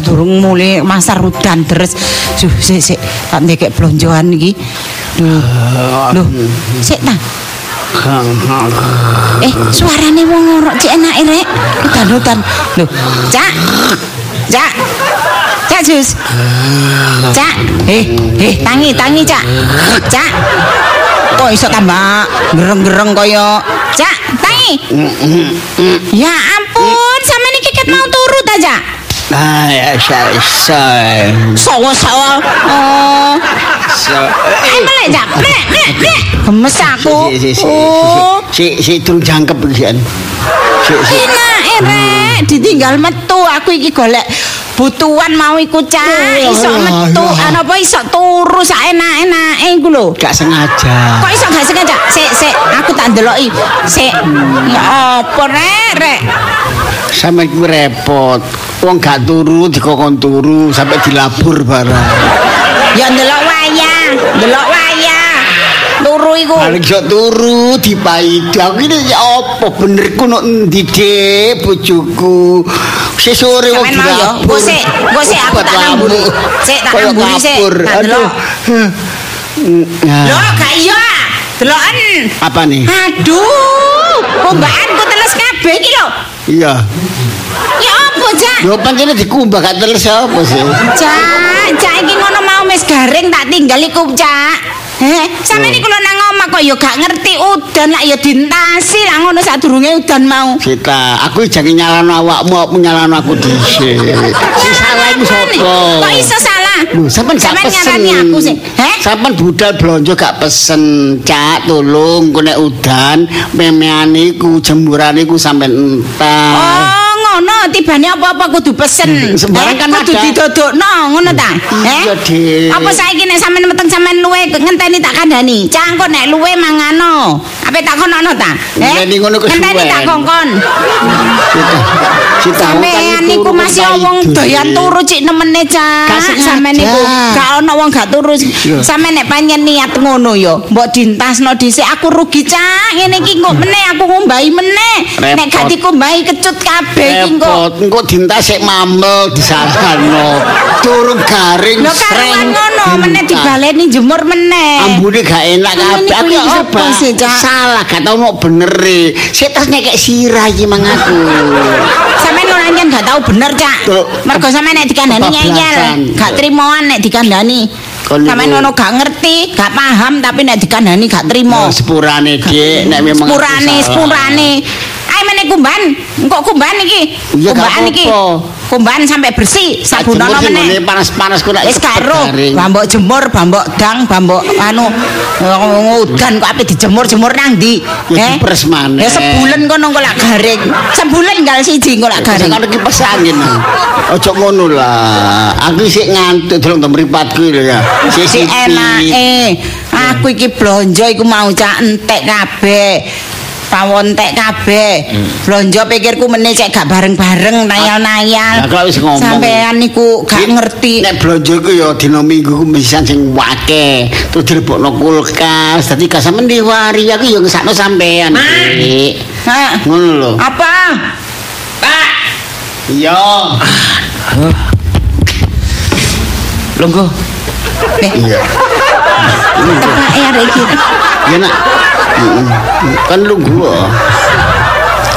pasar durung mulai pasar udan deres. Duh, sik sik tak ndekek blonjoan iki. Duh. Loh, sik ta. Eh, suarane wong ngorok cek enake rek. Udan-udan. Loh, Cak. Cak. Cak Jus. Cak. Eh, eh tangi tangi Cak. Cak. Kok iso tambah gereng-gereng kaya Cak, tangi. Ya ampun, sama niki ket mau turu ta, Cak? Ah, ya iso. Sawa-sawa. Oh. So, Eh, melek, Cak. Melek, melek, melek. Gemes aku. si si si Oh. si si turun jangkep pisan. Si si Enak, rek. Ditinggal metu aku iki golek butuhan mau iku cak Oh, iso metu ana apa iso turu sak enak-enake iku lho gak sengaja. kok iso gak sengaja sik sik aku tak ndeloki sik ya apa rek rek Sampe ku repot. Wong gak turu dikokon turu sampai dilabur barang. ya ndelok wayah ndelok wayah turu iku Paling iso turu dipaidi. Aku ini ya apa bener ku nok endi Dik, bojoku. Wong Sampeyan mau ya? dilabur. Sik, engko sik aku tak namburi. lambung. Sik, tak Kayak namburi sik, Aduh. Nah, lho gak iya deloken apa nih? aduh kumbahanku teles kabeh iki lho Iya. ya apa cak Yo pancene dikumbah gak teles apa sih? Cak, cak iki ngono mau mes garing tak tinggal iku, Cak. Heh, sampe niku lho nang omah kok ya gak ngerti udan lak ya dintasi lah ngono sadurunge udan mau. Sita, aku jangan nyalano awakmu, aku nyalano aku dhisik. Sing salah iku sapa? Kok iso salah? Lho, sampean gak Sampean pesen. aku sih. Heh? Sampean budal blonjo gak pesen, Cak, tolong ku nek udan memeane iku jemurane iku sampean entar. Oh, ngono tibane apa-apa kudu pesen. Sembarang Eh, kan kudu didodokno, ngono ta? Eh? Apa saiki nek sampean meteng sampean luwe ngenteni tak kandhani. Cangkok nek luwe mangano. Apa tak kono ta? Ngono Ngenteni tak kongkon. Sampean niku masih wong doyan turu cik nemene sengaja. Sampean niku gak ono wong gak turu. Sampeyan nek panjen niat ngono ya, mbok dintasno dhisik aku rugi cak. Ngene iki kok meneh aku ngumbahi meneh. Nek gak Repot. dikumbahi kecut kabeh iki Repot, engko dintas sik mamel disalahno. Turun garing sreng. ngono meneh dibaleni jemur meneh. Ambune gak enak kabeh. Aku iki apa salah, gak tau mau bener e. Sik tas nyekek sirah iki mang aku. Sampeyan ora anjen gak tau bener, Cak. Mergo sampeyan nek dikandani nyeyel, gak trimoan nek dikandani. Sampeyan ngono gak ngerti, gak paham tapi nek dikandani gak trimo. Sepurane Dik, nek memang Sepurane, sepurane. Meneh kumban, engko kumban iki. Kumban iki. Kumban sampai bersih, sabunono meneh. panas-panas nek Wis karo, bambok jemur, bambok dang, bambok anu eh, udan kok ape dijemur-jemur nang ndi? Ya dipres maneh. Ya sebulan kono kok lak garing. Sebulan gal siji kok lak garing. Kan iki kipas angin. Ojo ngono lah. Aku sik ngantuk delok mripatku lho ya. Sik Si enak eh aku iki blonjo iku mau cak entek kabeh. Pawon entek kabeh. Blonjo pikirku meneh cek gak bareng-bareng nayal-nayal. Lah kalau wis ngomong. Sampean niku gak ngerti. Nek blonjo iku ya dina minggu ku misan sing wake. Terus dilebokno kulkas. Dadi gak sampean diwari aku ya ngesakno sampean. Dik. Hah? Ngono lho. Apa? Pak, Iya. Lungguh. eh, Iya. Ya arek iki. Ya nak. Kan lu gua.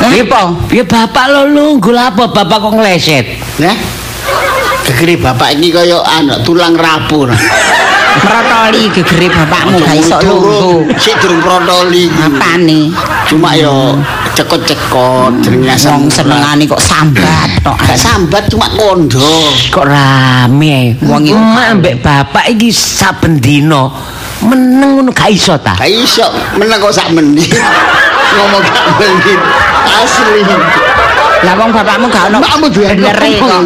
Piye po? Piye bapak lo lungguh apa bapak kok ngleset? Ya. Gegere bapak iki kaya anak tulang rapuh. Merotoli gegere bapakmu gak iso lungguh. Sik durung protoli. Apane? Cuma yo cekot-cekot jenenge Wong senengane kok sambat tok. Gak sambat cuma kondo. Kok rame. Wong iki- emak ambek bapak iki saben dina meneng ngono gak iso ta? Gak iso meneng kok sak menit. Ngomong gak menit. Asli. Lah wong bapakmu gak ono Bapakmu duwe e kok.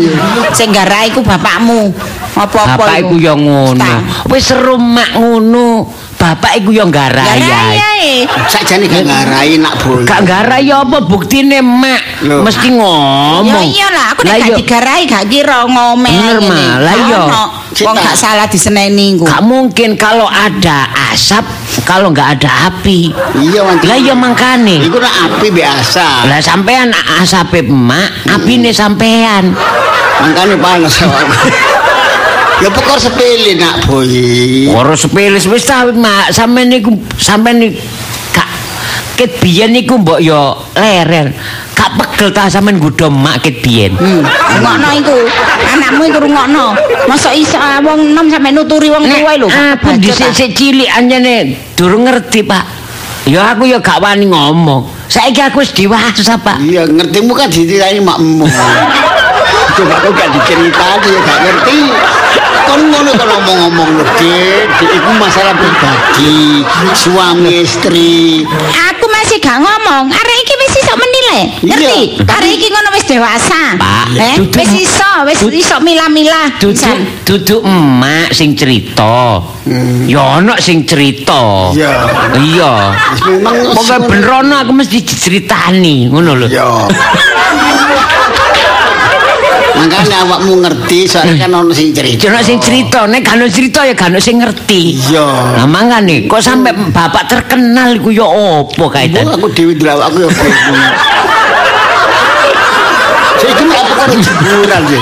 Sing garai iku bapakmu. Apa-apa Bapak iku ya ngono. Wis seru mak ngono. Bapak iku yo nggarai. Garai. Sakjane gak ngarai nak boy. Gak nggarai apa buktine mak Loh. mesti Ya ngomong. iyalah, aku Lah nek gak digarai gak kira ngomel Bener, ngene. Ma. Lah Gak iya. Wong gak salah diseneni ku. Gak mungkin kalau ada asap, kalau nggak ada api. Iya wanti. Lah iya mangkane. Iku nak api biasa. Lah sampean asape emak, apine sampean. Makane panas awakku. Ya pokok sepele nak boy. Ora sepele wis ta mak, sampean niku sampean niku gak ket biyen niku mbok yo leren. Gak pegel ta sampean nggodho mak ket biyen. Hmm, rungokno iku. Anakmu iku rungokno. Masa iso wong enom sampe nuturi wong tuwa lho. dhisik ah. sik cilik anjene durung ngerti, Pak. Ya aku ya gak wani ngomong. Saiki aku wis dewasa, Pak. Iya ngertimu kan diceritain makmu. Coba kau gak diceritani ya gak ngerti. Kon ngono kalau ngomong-ngomong lho, Dik. Iku masalah pribadi, suami istri. Aku masih gak ngomong. Arek iki wis iso menilai. Ngerti? Iya, Arek iki ngono wis dewasa. Pak, eh, wis iso, wis iso milah-milah. Duduk duduk emak sing cerita. Ya ana sing cerita. Iya. Iya. Memang Pokoke bener aku mesti diceritani, ngono lho. Ya. Makanya awakmu ngerti soalnya kan ono sing cerita. Jono sing cerita, nek gak ono cerita ya ono sing ngerti. Iya. Lah mangane kok sampe bapak terkenal iku ya opo kaitan? aku dewi dulu aku ya bingung. Saya itu apa kan jemuran sih?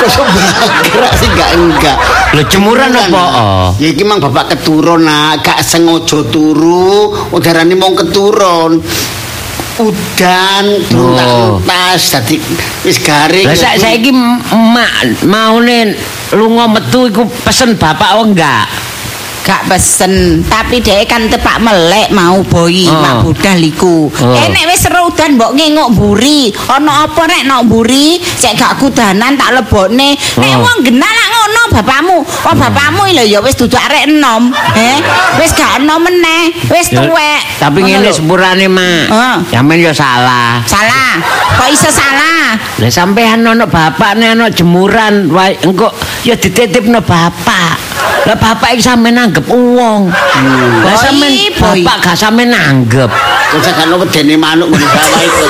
Kok sebelah gerak sih gak enggak. Lho jemuran apa? Oh. Ya iki mang bapak keturun nak gak sengaja turu, udarane mau keturun. Udan, Oh. tuntas, dadi wis garing. Lah sa- saiki emak maune lunga metu iku pesen bapak oh enggak? Gak pesen, tapi dhek kan tepak melek mau boi, Oh. mak budal iku. Oh. Eh nek wis seru mbok ngengok mburi. Ana apa nek nok mburi, cek gak kudanan tak lebokne. Nek Oh. wong genah lak ngono bapakmu. Oh bapakmu lho ya wis duduk arek enom. Eh, wis gak enom meneh, wis tuwek. Tapi ngene sepurane, Mak. Ah. Sampeyan ya salah. Salah. Kok iso salah? Lah sampean ana bapakne ana jemuran, wae engko ya dititipno bapak. Lah bapak iki sampe nanggep wong. Lah Boy, sampean boy. bapak gak sampe nanggep. Terus kan wedene manuk ngene sawah itu.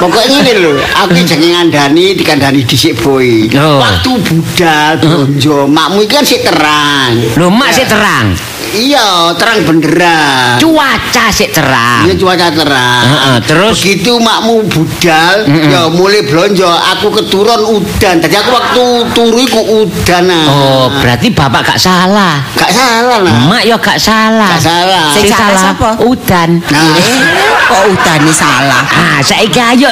Pokoknya ini lho, aku jangan ngandani, dikandani dhisik boy. Oh. Waktu budal, bonjo, makmu iki kan sik terang. Lho mak sik terang. Iya, terang beneran. Cuaca sik terang. Iya cuaca terang. Heeh, terus? begitu makmu budal, ya mulai belanja, aku keturun udan. Tadi aku waktu turu iku udan. Oh, berarti bapak gak salah. Gak salah lah. Mak ya gak salah. Gak salah. Sing salah sapa? udan. Nah, Eh, kok udane salah? Ah, saiki ayo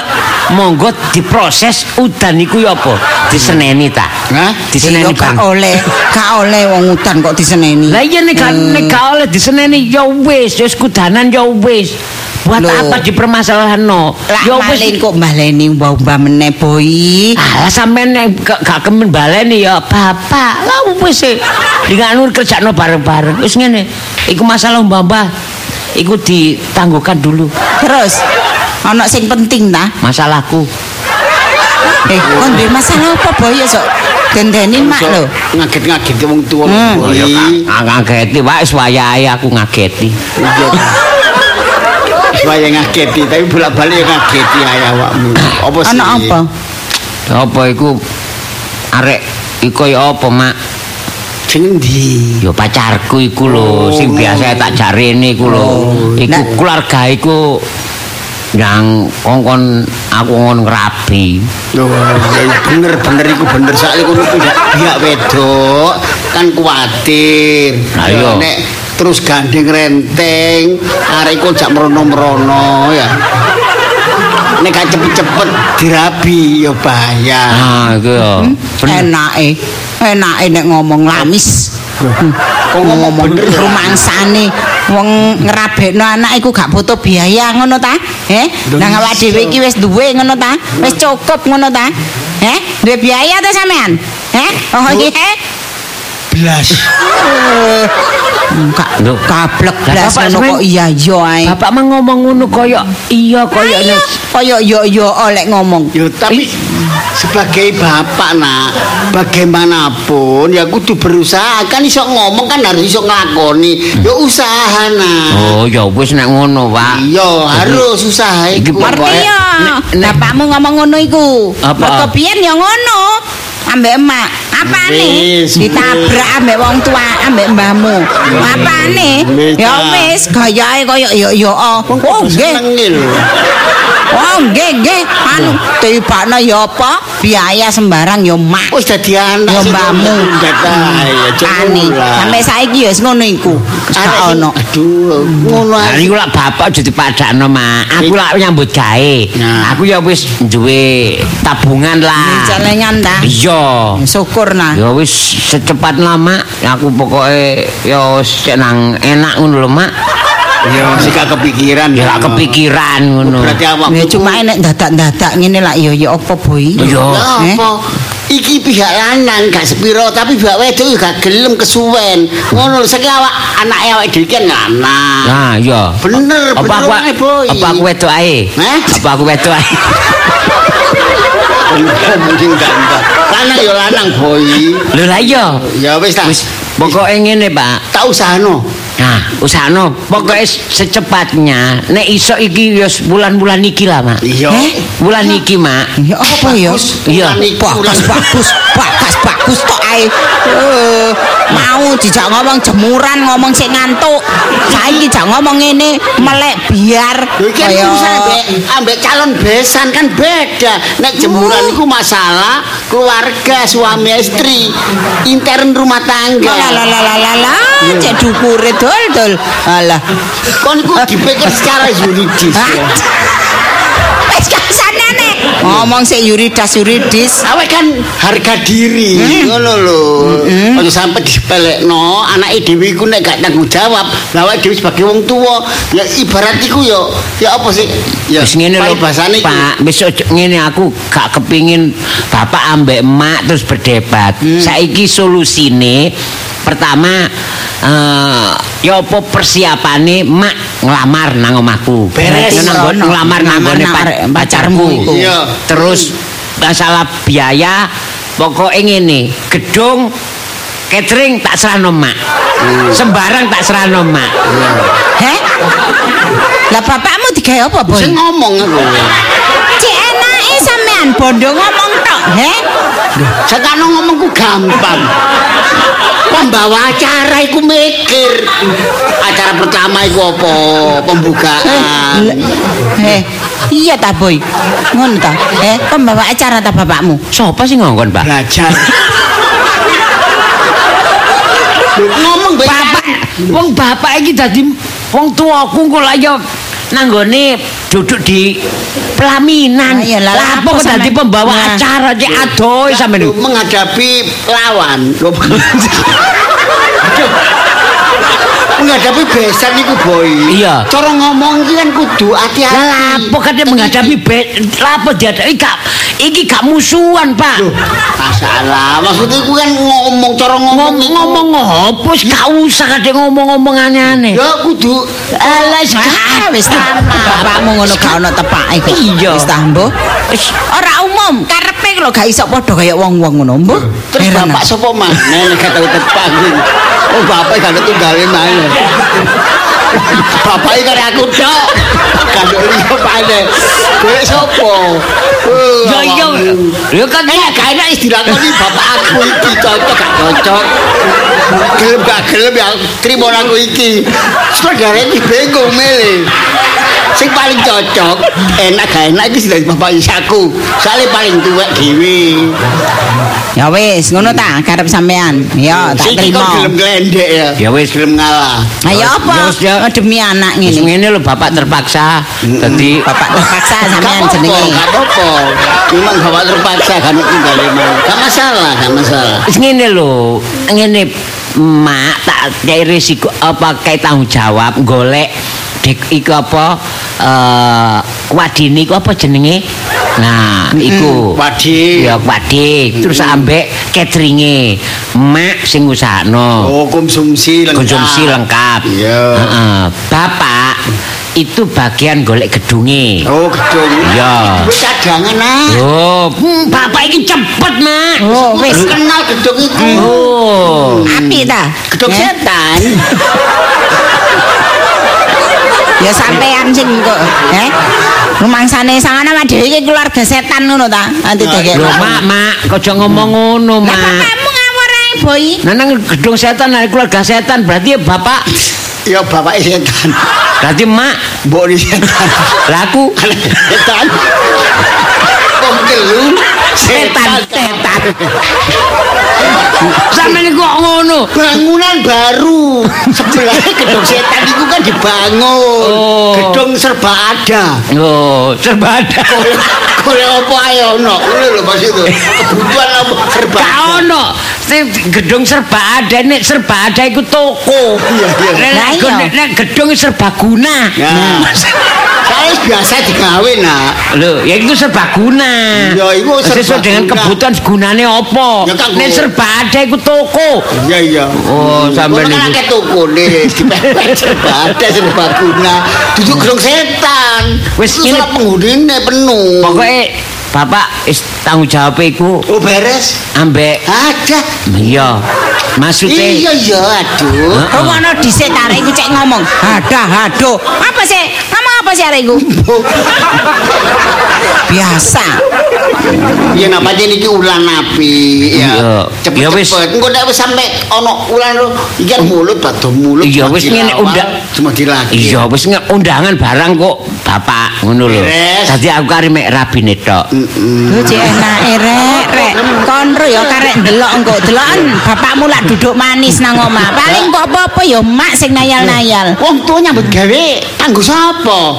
monggo diproses udan iku ya apa? Diseneni ta? Hah? Diseneni gak oleh, gak oleh wong udan kok diseneni. Lah iya nek gak gak oleh diseneni ya wis, wis kudanan ya wis. Buat Loh. apa dipermasalahno? Lah Ya malin wis. kok baleni mbah-mbah meneh boi. Alah sampean nek gak, kemen baleni ya bapak. Lah wis e. Dengan kerjano bareng-bareng. Wis ngene. Iku masalah mbah-mbah. Iku ditangguhkan dulu Terus ana sing penting ta? masalahku. Eh, kon duwe masalah apa boi sok gendeni mak lho. ngaget-ngaget wong tua Hmm. Ya gak ngageti wae wis wayahe aku ngageti. Supaya ngageti, tapi bolak-balik ngageti ayah awakmu. Apa sih? Ana apa? Apa iku arek iku ya apa, Mak? Sing endi? Ya pacarku iku lho, sing biasa tak jarene iku lho. Iku Nah. keluarga iku yang kongkon aku ngon. Loh, ya bener bener iku bener sak iku tidak pihak wedok kan kuwatir. Lah iya. Nek terus gandeng renteng, arek iku jak merono-merono ya. Nek gak cepet-cepet dirabi ya bahaya. Ah, iku ya. Bener. Enake, enake nek ngomong lamis. Kok ngomong bener rumangsane wong ngrabekno anak iku gak butuh biaya ngono ta? Eh? Lho, Nang awak dhewe iki wis duwe ngono ta? Wis cukup ngono ta? Eh? Duwe biaya ta sampean? Eh? Oh Bu. Blas. Enggak Lho. kablek Lah, blas ngono kok iya yo ae. Bapak mah ngomong ngono koyo iya koyo kaya yo yo oleh ngomong. Yo tapi sebagai bapak nak bagaimanapun ya kudu berusaha kan iso ngomong kan harus iso nglakoni ya usaha nak Oh, ya wis nek ngono, Pak. iya harus usaha Iki. Ngerti Pokoknya, ya. Bapakmu ngomong ngono iku. Apa? Biyen ya ngono. Ambek emak. Apane? Ditabrak ambek wong tua, ambek mbahmu. Apane? Ya wis, gayae koyo ya ya oh. Oh nggih. Oh nggih nggih. Anu tibakno ya apa? Biaya sembarang ya mak. wis dadi anak Ya sing mbahmu. Ani, sampai saiki ya wis ngono iku. Gak ono. aduh ngono Lah ae niku lak bapak dipadakno, Mak. Aku lak nyambut gawe. Nah. Aku ya wis duwe tabungan lah. Celengan ta. Iya. Syukur nah. Ya wis secepat lama aku pokoke ya wis cek nang enak ngono lho, Mak. ya sik gak kepikiran Ya gak kepikiran ngono. berarti awak Ya cuma enek dadak-dadak ngene lah ya ya apa boy. Iya. Lah Eh? apa? Iki pihak lanang gak sepiro tapi pihak wedok gak gelem kesuwen. Ngono saiki awak anake awake dhewe kan lanang. Nah, iya. Bener, apa bener aku apa aku wedok ae? Apa aku wedok ae? Mungkin ganteng. Lanang ya lanang boy. Lho lah iya. Ya wis ta. Wis pokoke ngene, Pak. tak usahno. Nah, usahno pokoke secepatnya nek iso iki ya bulan-bulan iki lah, Mak. Iya. Eh? Bulan iki, Mak. Ya apa ya? Iya. Bagus bagus bagus bagus tok ae. Eh, mau dijak ngomong jemuran ngomong sik ngantuk. Saiki jak ngomong ngene melek biar urusan ambek calon besan kan beda. Nek jemuran iku masalah keluarga suami istri, intern rumah tangga. lah lah lah lah lah cek dukure dol dol. Alah. Kon iku dipikir secara yuridis. Ya. Ngomong sik yuridas yuridis. Awak kan harga diri, ngono lho. Aja sampe dipelekno anake dhewe iku nek gak tanggung jawab. Awake dhewe sebagai wong tua, ya ibarat iku ya ya apa sih? Ya Wis ngene lho, bahasane. Pak. Wis ojo ngene aku gak kepingin bapak ambek emak terus berdebat. Hmm. Saiki solusine pertama eh ya apa persiapane mak ngelamar nang omahku. Beres. Ya, nang ngelamar arek pacarmu. Iya. Terus masalah biaya pokoknya ngene, gedung catering tak serahno mak. Hmm. Sembarang tak serahno mak. Heh? Lah bapakmu digawe apa, Boy? Sing ngomong aku. Cek enake sampean bondo ngomong tok, heh? Sakano ngomongku gampang. Pembawa acara iku mikir. Acara pertama iku apa? Pembukaan. Heh, iya ta, Boy? Ngono ta? Eh, pembawa acara ta bapakmu? Sopo sih ngongkon, Pak? Belajar. ngomong Bapak, wong bapak iki dadi wong tuaku kok lah ya nanggone duduk di pelaminan. Iya, lah, Lah apa kok dadi pembawa Nah. acara cek adoh sampean menghadapi lawan. Menghadapi besan iku boy. Iya. Cara ngomong iki kan kudu Lah hati-hati. apa kan dia menghadapi be, lah apa gak iki gak musuhan, Pak. Loh, masalah. Maksudnya iku kan ngomong cara ngomong Ngomong ngopo sih gak usah kadek ngomong-ngomong aneh-aneh. Ya kudu Ah, wis ta. Bapakmu ngono gak ono tepake kok. Iya. Wis ta, Mbah? Wis Ora umum, karepe lho gak iso padha kaya wong-wong ngono, Mbah. Terus bapak sapa maneh nek gak tau tepak. Oh bapak gak ada tunggale Bapak iki kare aku tok. Ada liya maneh. Kowe sapa? Ya iya. Ya kan Eh, gak enak istilah koni bapak aku iki cocok gak cocok. Gelem gak gelem ya trimo aku iki. Saudara iki bingung milih. Sing paling cocok, enak gak enak iki dari bapak isaku. Soalnya paling tuwek dhewe. Ya wis, ngono ta karep sampean. Ya, tak terima. gelem glendek ya. Ya wis. gelem ngalah. Ayo apa? Ya. Oh, Demi anak ngene. ngene lho bapak terpaksa. Dadi Bapak terpaksa sampean jenenge. gak apa-apa. Memang bapak terpaksa kan tinggal. Gak masalah, gak masalah. Wis ngene lho, ngene mak tak kei risiko apa kayak tanggung jawab golek iku apa eh wadine iku apa jenenge? Nah, iku. Wadi. Ya wadi, terus ambek cateringe. Mak sing usahno. Oh, konsumsi lengkap. Konsumsi lengkap. Iya. Heeh. Bapak itu bagian golek gedunge. Oh, gedung. Iya. Wis cadangan ah. Oh, hmm, bapak iki cepet, Mak. Oh, wis. Kenal gedung iku. Oh. Apik ta? Gedung Eh? setan. Ya sampean sing kok, eh? Rumangsane sangono awak dhewe iki keluarga setan ngono ta? Nanti dek. Lho, Mak, Mak, kok ngomong ngono, Lah Mak. bapakmu ngawur ae, Boy. Nah, nang gedung setan, nang keluarga setan, berarti ya bapak, Ya bapak setan. berarti mak, Mbok setan. laku, Setan. Telu Setan, setan. ini kok ngono. bangunan baru sebelah gedung setan itu kan dibangun Oh. gedung serba ada Oh, serba ada. kole apa ayo ono ngono lho Mas itu kebutuhan apa serba ada. ono. Sing gedung serba ada nek serba ada iku toko. Iya, iya. Nek gedung serba guna. Nah. Biasa digawe nak Lho, ya itu serbaguna. Ya, iku Sesuai dengan serbaguna. kebutuhan gunane apa? Nek serba ada iku toko. iya iya Oh, sampean Ngono kan iku. akeh toko dipepet serba ada serba guna duduk gedung setan Wis, ini- ora penghunine penuh Pokoknya Bapak is tanggung jawab iku oh beres ambek ada iya. Maksudnya iya iya aduh Rungono dhisik ta arek iku cek ngomong. Hadah haduh. Apa sih? Apa sih arek iku? Biasa. Ya napa jenenge iki ulan api ya. Ya wis. Cepet-cepet. Engko nek wis sampe ana ulan lho, iki kan mulut bado mulut. Iya, cuma wis ngene undang. Cuma dilagi. Iya wis undangan barang kok Bapak ngono lho. Dadi aku kari mek rabine tok. Lho cek enake rek, rek. Konro ya karek ndelok engko. Deloken bapakmu lak duduk manis nang omah. Paling kok apa-apa ya mak sing nayal-nayal. Wong tuwa nyambut gawe kanggo sapa?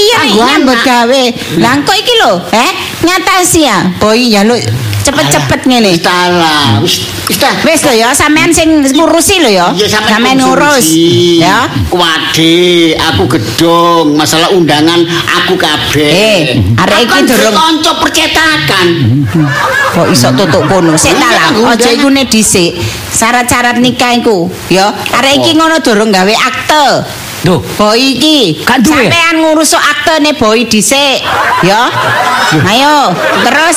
Iya anak. gawe. Lah engko iki lho, eh? Ngatasi ya. Boy ya lu cepet-cepet ngene. Wis tala, wis wis ta. Wis lho ya, sampean sing ngurusi lho ya. Sampean ngurus. Ya. Kuwade, aku gedung, masalah undangan aku kabeh. Eh, arek Aku iki durung- kanca percetakan. Kok iso tutuk kono? Sik ta lah, aja iku ne dhisik. Syarat-syarat nikah iku, ya. Arek iki ngono durung gawe akte. Duh, Boy iki Gak duwe? sampean ngurus aktene boy dhisik, ya. Ayo, terus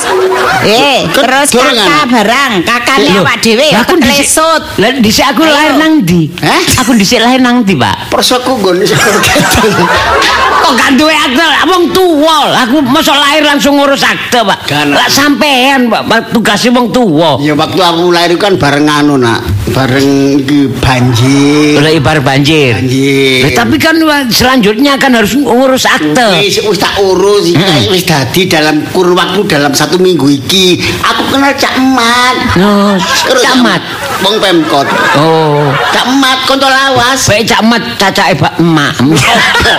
eh Kan terus kakak barang, kakane awak dhewe ya ketlesut. Lah dhisik aku lahir nang ndi? Hah? Aku dhisik lahir nang ndi, Pak? Persoku nggone sekolah Kok gak duwe akte? Wong tuwa. Aku masa lahir langsung ngurus akte, Pak. Kan. Lah sampean, Pak, tugasnya wong tuwa. Ya waktu aku lahir kan bareng anu nak, bareng banjir. Oleh ibar banjir. Banjir. Tapi kan selanjutnya kan harus ngurus akte. Wis wis tak urus iki wis dadi dalam kurun waktu dalam satu minggu iki aku kenal Cak Emat. Oh, Terus camat. Wong Pemkot. Oh, Cak Emat kanca lawas. baik camat cacake Pak emak.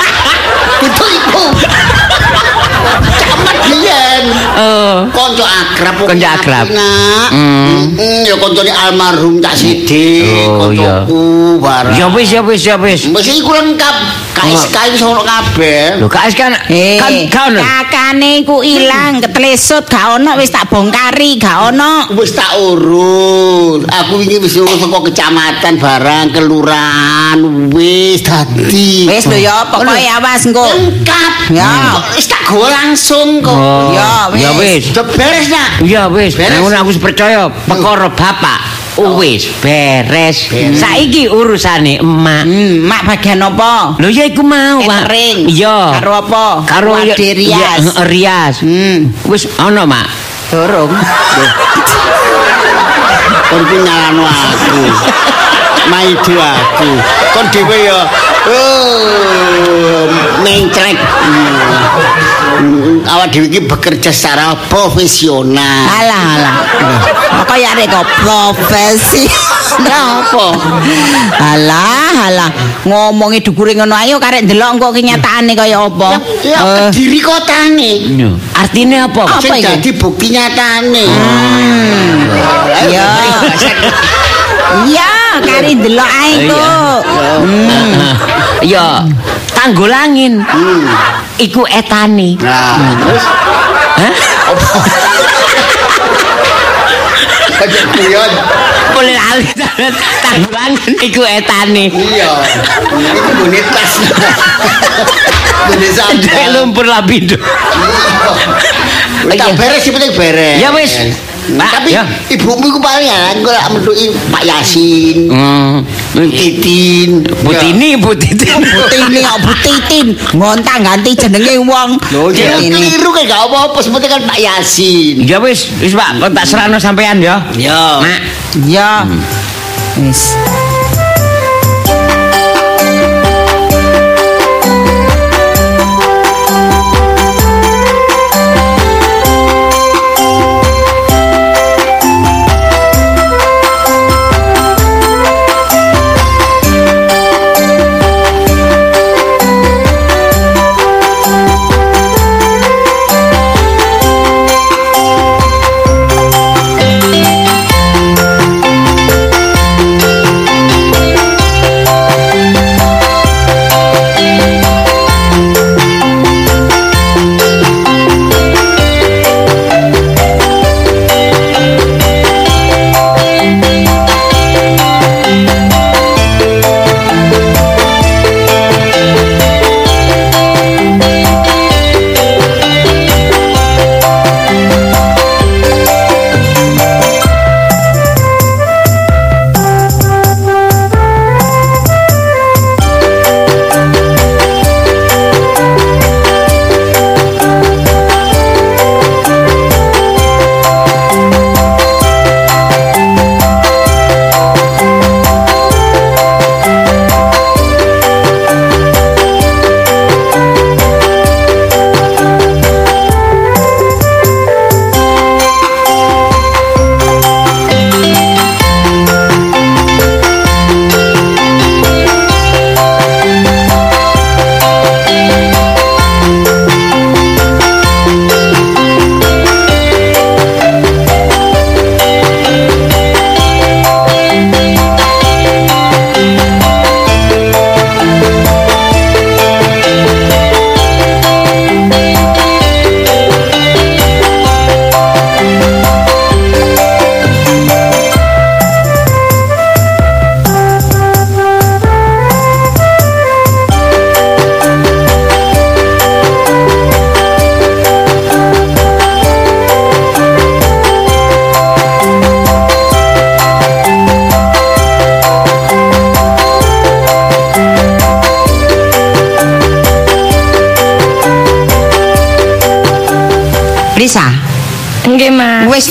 Itu iku. Cak Emat biyen. Oh. Kanca akrab Kanca akrab. Nak. Hmm. Mm, ya kancane almarhum Cak Sidik, Oh, iya. kancaku bareng. Ya wis ya wis ya wis. Wis iku lengkap. KSK iki sono kabeh. Lho KS kan Eh, kan kan kakane iku ilang, ketlesut gak ono wis tak bongkari, gak ono. Wis tak urus. Aku wingi wis urus saka kecamatan barang kelurahan wis dadi. Wis lho ya, pokoke awas engko. lengkap. Ya. Wis tak gawe langsung kok. Oh, Ya, wis. Wis. Beres nak. Ya wis, Beres. ngono aku percaya perkara bapak. Oh, wis beres. Beres. Saiki urusane emak. Hmm, mak bagian apa? Lho ya iku mau, Pak. Iya. Karo apa? Karo rias. ya, rias. Hmm, Wis ana, Mak. dorong. Kon ku nyalano aku. Maidu aku. Kon dhewe ya oh mencrek. Hmm, Awak dhewe iki bekerja secara profesional. Alah, alah. Pokoke arek kok profesi. Apa? Alah, alah. Ngomongi dukure ngono ayo karek ndelok engko kenyataane kaya apa. Ya Eh, kediri kotane. Artine apa? Apa iki? dadi bukti nyatane. Ya. Iya, kari ndelok ae engko. Ya, tanggul angin. Hmm. Iku etane. Nah, terus Hah? Kayak kuyon. Boleh lali. Tanggulangan iku etane. Iya. Iku gune tas. Gune Dek sandal. lumpur lapindo. Tak beres sih penting beres. Ya wis. Pak, Tapi ya. ibumu iku paling engko lak metuki Pak Yasin, Hmm. Titin, Butini, Butini. Butini kok Butitin ngontang ganti jenenge wong. Loh, keliru kan gak apa-apa, sebetulnya kan Pak Yasin. Ya wis, wis Pak, kok tak serano sampean ya. Ya. Mak. Ya. Wis. Lisa,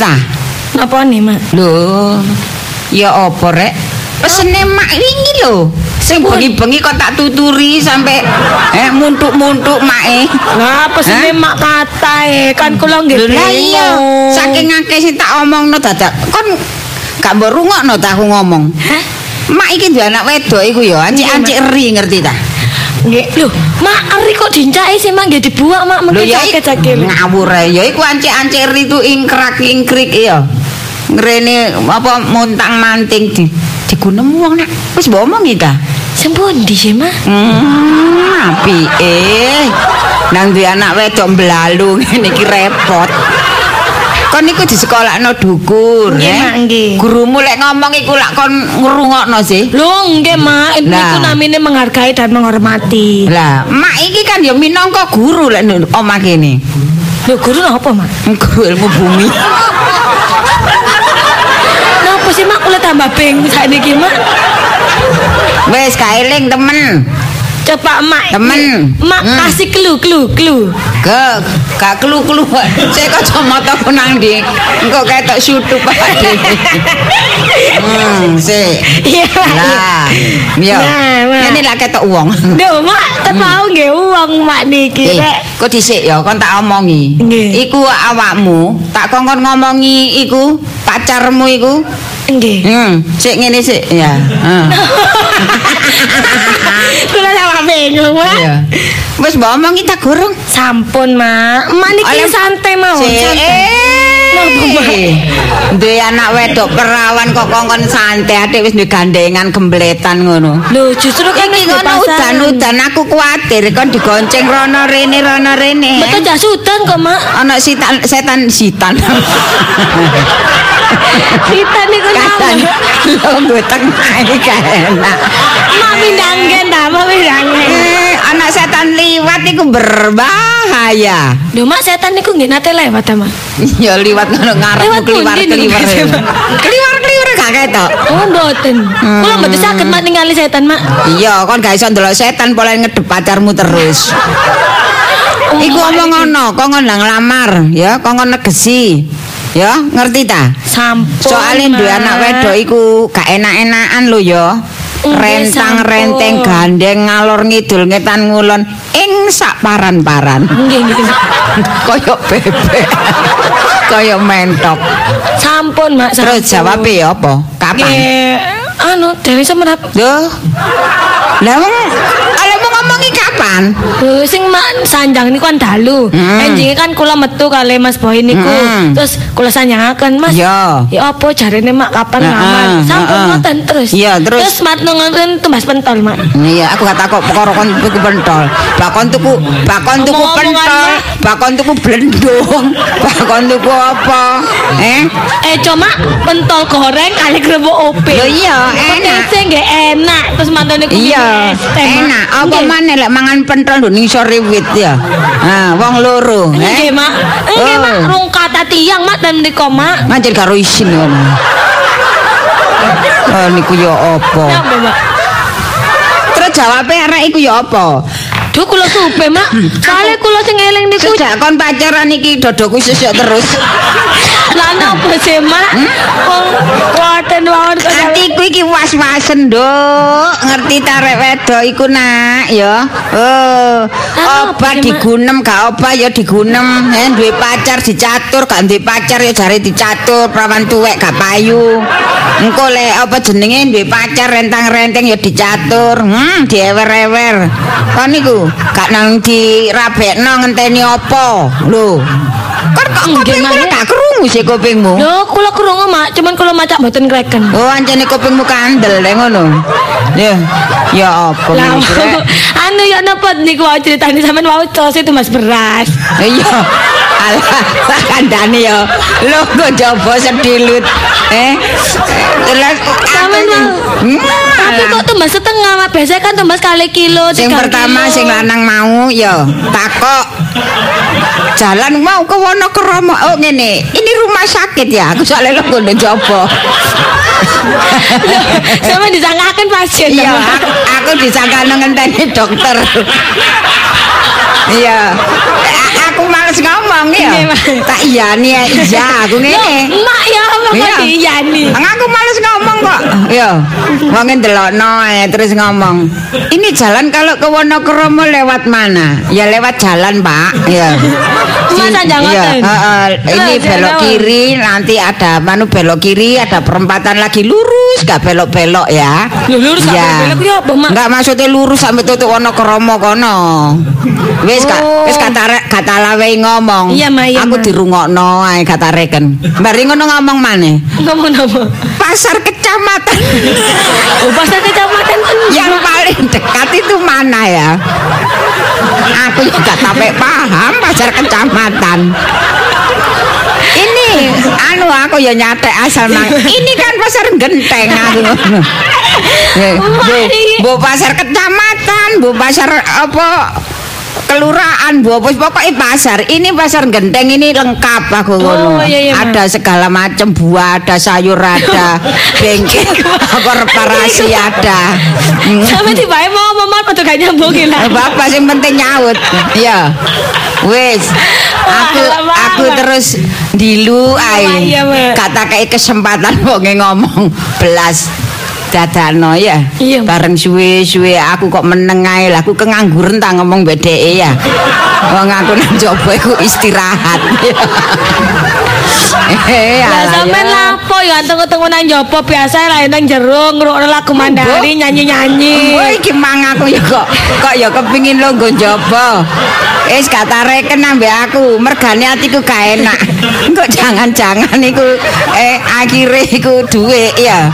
Ta? Napa nih, Mak? Lho, ya apa rek? Pesene mak wingi lho. Sing bengi-bengi kok tak tuturi sampai eh muntuk-muntuk mae. Lah, pesene? Mak katae kan kula nggih lah iya, saking akeh sing tak omongno dadak. Kon gak mbok rungokno ta aku ngomong. Hah? Mak iki duwe anak wedok iku ya, ancik-ancik eri ngerti ta? Nggih. Lho, Mak eri kok dincaki sih Mak nggih dibuak Mak iku sakit-sakit. ngawur. Ya iku ancik-ancik eri tu ingkrak-ingkrik ya. Ngrene apa montang-manting di digunem wong nek wis mbok omongi ta? Sing pundi sih, Mak? Hmm, apike. Nang duwe anak wedok mblalu ngene iki repot. Kon niku di sekolahno dukur, Nggih, eh? Nggih. Gurumu lek ngomong iku lak kon ngrungokno sih. Lho, nggih, Mak. Niku Lah. namine menghargai dan menghormati. Lah, mak iki kan ya minangka guru lek omah kene. Lho, guru napa, Mak? Guru ilmu bumi. Napa sih, Mak? Kula tambah bingung saiki, Mak. Wis kaeling temen. Coba Mak. Temen. Mak Hmm. kasih clue, clue, clue. Ke gak kelu-kelu. Saya kacamata ku nang ndi? Engko ketok syutup ae. Hmm, sik. Iya. Lah, yo. Nah, Ini lah ketok uang. Duh, Mak, tepau nggih uang Mak niki. Eh, Rek. kok dhisik ya kon tak omongi. Iku awakmu, tak kongkon ngomongi iku pacarmu iku. Nggih. Hmm, sik ngene sik ya. Heeh. Kula sama bingung, Mak. Iya. Wis mbok omongi tak gorong. Sampun, Mak. Mak niki santai mawon. Santai. Duwe anak wedok perawan kok kongkon santai adik wis duwe gandengan gembletan ngono. Lho, justru kan Iki ngono pasaran. udan-udan aku kuwatir kon digonceng rono rene rono rene. Betul jas udan kok, Mak. Ana setan setan sitan. Kita niku Katan. nama. Lho tengah iki enak. Mak pindanggen ta, mak pindanggen. Anak setan liwat iku berbahaya. Lho, Mak setan niku nggih nate lewat ta, Mak. Ya liwat ngono Lewat pundi kliwar-kliwar. niku? Kliwar-kliwar gak ketok. Oh, mboten. Kula mboten saged Mak ningali setan, Mak. Iya, kon gak iso ndelok setan pola ngedep pacarmu terus. Iku omong ngono, kok ngon nglamar, ya, kok ngon negesi. Ya, ngerti ta? Sampun. Soalnya duwe anak wedok iku gak enak-enakan lho ya. Nggih, Rentang-renteng sampun. gandeng ngalor ngidul ngetan ngulon ing sak paran-paran. Koyok bebek. Koyok mentok. Sampun, Mak. Terus jawabnya ya apa? Kapan? Anu Dewi Semerap. Duh. Lah kapan? Lho, sing mak sanjang niku kan dalu. Hmm. Enjinge kan kula metu kali Mas Boy niku. Hmm. Terus kula sanjangaken, Mas. Iya. Ya apa jarene mak kapan Heeh, ngaman? Sampun heeh. ngoten terus. Iya, terus? Terus mat ngoten tumbas pentol, Mak. Iya, aku gak takut perkara kon tuku pentol. Bakon tuku, bakon tuku pentol, bakon tuku blendung, bakon tuku apa? Eh? Eh, cuma pentol goreng kali kerupuk ope. Lho iya, enak. Nggih enak. Terus mantan niku Iya, Mak. enak. Apa maneh lek mangan pentol lho ning sore wit ya. Nah, wong loro, Nggih, eh. Mak. Nggih, Mak. Oh. Rung kata tiang, Mak, dan mriko, Mak. Ngancil karo isin ngono. Oh, niku ya apa? Mak? Terus jawabe arek iku ya apa? Duh, kula supe, Mak. Soale kula sing eling niku Sejak kon pacaran iki dodoku sesuk terus. Lah napa sih, Mak? Wong waten wae kok Atiku iki was-wasen, Nduk. Ngerti ta rek wedok iku nak, ya. Oh, apa, digunem gak obat ya digunem. Eh duwe pacar dicatur, gak duwe pacar ya jare dicatur, prawan tuwek gak payu. Engko lek apa jenenge duwe pacar rentang-renteng ya dicatur. Hmm, diewer-ewer. Kon niku gak nang dirabekno ngenteni apa? Lho. Kan kok kupingmu krungu sih kupingmu? Lho, kula krungu, Mak. Cuman kula macak mboten kreken. Oh, anjane kupingmu kandel lek ngono. Ya, ya apa ngono, anu ya napa niku wae critane sampean wau tos itu Mas beras. Iya. Alah, tak kandhane ya. Lho kok jaba sedilut. Eh. Terus Sampean. Hmm, Tapi kok tumbas setengah, Mak. Biasanya kan tumbas kali kilo, sing tiga pertama kilo. sing lanang mau ya takok jalan mau ke Wonokromo. Oh ngene. Ini rumah sakit ya? Aku soalnya lo ngono jaba. Loh, Sampean disangkaken pasien. iya aku, aku disangka ngenteni dokter. Iya. Aku males ngomong ya Iya, tak iyani ya. Iya aku ngene. Mak ya Iya. Ang aku males ngomong kok. Yo, wong ndelokno ae terus ngomong. Ini jalan kalau ke Wonokromo lewat mana? Ya lewat jalan, Pak. Ya. Masa jangan Iya. Ini belok kiri, nanti ada manu belok kiri, ada perempatan lagi lurus, gak belok-belok ya. Lurus gak Iya. ya Mak? Enggak maksudnya lurus sampai tutup Wonokromo kono. Wis ka, Oh. wis kata kata lawe ngomong. Iya, iya, Aku dirungokno ae kata reken. Bari ngono ngomong maneh. Ngomong apa? Pasar kecamatan Oh, pasar kecamatan yang paling dekat itu mana ya? Aku juga sampai paham pasar kecamatan. Ini anu aku ya nyatek asal mang. Ini kan pasar genteng aku. Bu, bu pasar kecamatan, bu pasar apa kelurahan, bu apa pokoknya pasar. Ini pasar genteng ini lengkap aku. Oh, iya, iya, Ma. ada segala macam buah, ada sayur ada, bengkel, apa reparasi ada. Hmm. Sampai tiba mau ngomong padha gak nyambung. Bapak sing penting nyaut. Ya. Wis. Aku aku terus dilu ae. Iya. Kata kayak kesempatan wong ngomong belas dadano ya. Iya. Bareng suwe-suwe aku kok meneng ae lah aku kengangguran tak ngomong bedeke ya. Wong aku nang jopo iku istirahat. Eh, Lah alah, sampean ya. kok ya tengok-tengok nang jopo biasa lah nang jero ngrungokno lagu Mandari nyanyi-nyanyi. Oh iki mang aku ya kok kok ya kepengin longgo njaba. Wis kata reken ambek aku, mergane atiku gak enak. Kok jangan-jangan iku eh akhire iku duwe ya.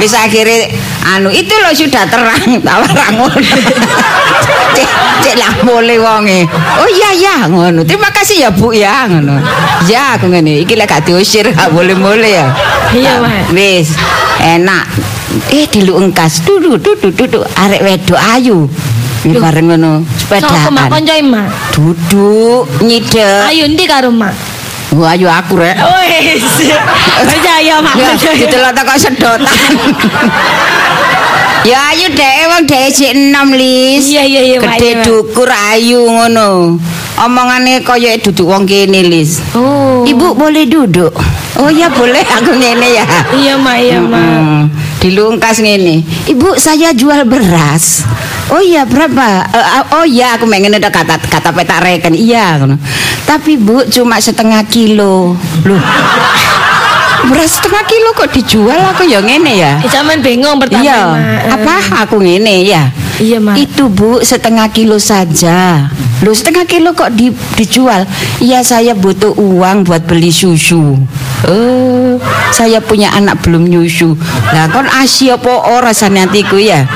Wis akhire anu itu loh sudah terang tawarang cek cek lah boleh wonge. Oh iya ya ngono. Terima kasih ya Bu ya ngono. Ya aku ngene iki lek gak diusir gak boleh-boleh ya. Iya, Mas. Wis enak. Eh dilu engkas duduk duduk duduk arek wedok ayu. Ini bareng ngono Sopo mak sepedaan. koncoe mak? Duduk nyidek. Ayo ndi karo mak? Wah ayu aku rek. Wis. Percaya mak. Ya, percaya. didelok kok sedotan. ya ayu dek wong dek sik enom lis. Iya, iya, iya, Gede iya, dukur ayu ngono. Omongane kaya duduk wong kene lis. Oh. Ibu boleh duduk? Oh ya boleh aku ngene ya. Iya mak, iya mak. Hmm, dilungkas ngene. Ibu saya jual beras. Oh iya berapa? Eh, oh iya aku pengen ada kata kata petak reken. Iya ngono. Tapi Bu cuma setengah kilo. Loh. Beras setengah kilo kok dijual aku ya ngene ya. Eh, Zaman bingung pertama Iya. Eh, apa aku ngene ya? Iya mak. Itu Bu setengah kilo saja. Loh setengah kilo kok di- dijual? Iya saya butuh uang buat beli susu. Oh, saya punya anak belum nyusu. Lah kon asi apa ora sanyantiku ya?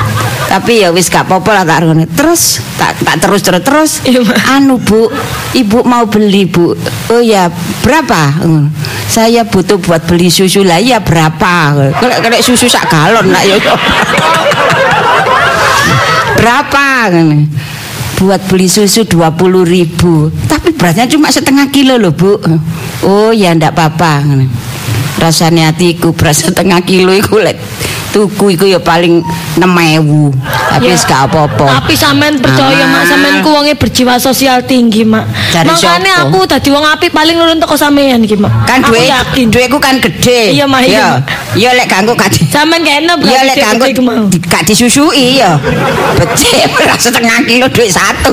Tapi ya wis gak apa-apa lah tak ngono. Terus tak tak terus terus terus. Iya. Anu Bu, Ibu mau beli Bu. Oh ya, berapa? Hmm. Saya butuh buat beli susu lah ya berapa? Kalau kalau susu sak galon lah ya. berapa buat beli susu 20 ribu tapi beratnya cuma setengah kilo loh bu oh ya ndak apa-apa rasanya hatiku berat setengah kilo lek tuku iku ya paling 6000 tapi wis gak apa-apa Tapi sampean percaya mak, Ah. sampean ku wonge berjiwa sosial tinggi mak. Siapa? aku dadi wong apik paling nurun teko sampean iki mak. kan duit yakin. duitku kan gede Iya, Mak, iya, Ya. Lek ganggu gak di Sampean kene Ya lek ganggu gak disusui ya. Becik beras setengah kilo duit satu.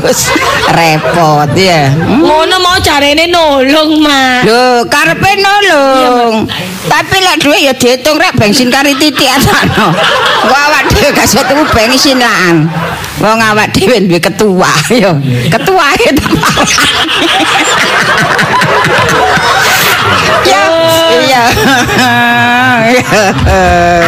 Repot ya. Hmm. Ngono mau carane nolong mak. Lho, karepe nolong. Tapi lek dhuwit ya diitung rek bensin kari titik asano. Wong awak dhewe gak iso tuku bensin lan. Wong awak dhewe duwe ketua ya. Ketua e Ya, iya.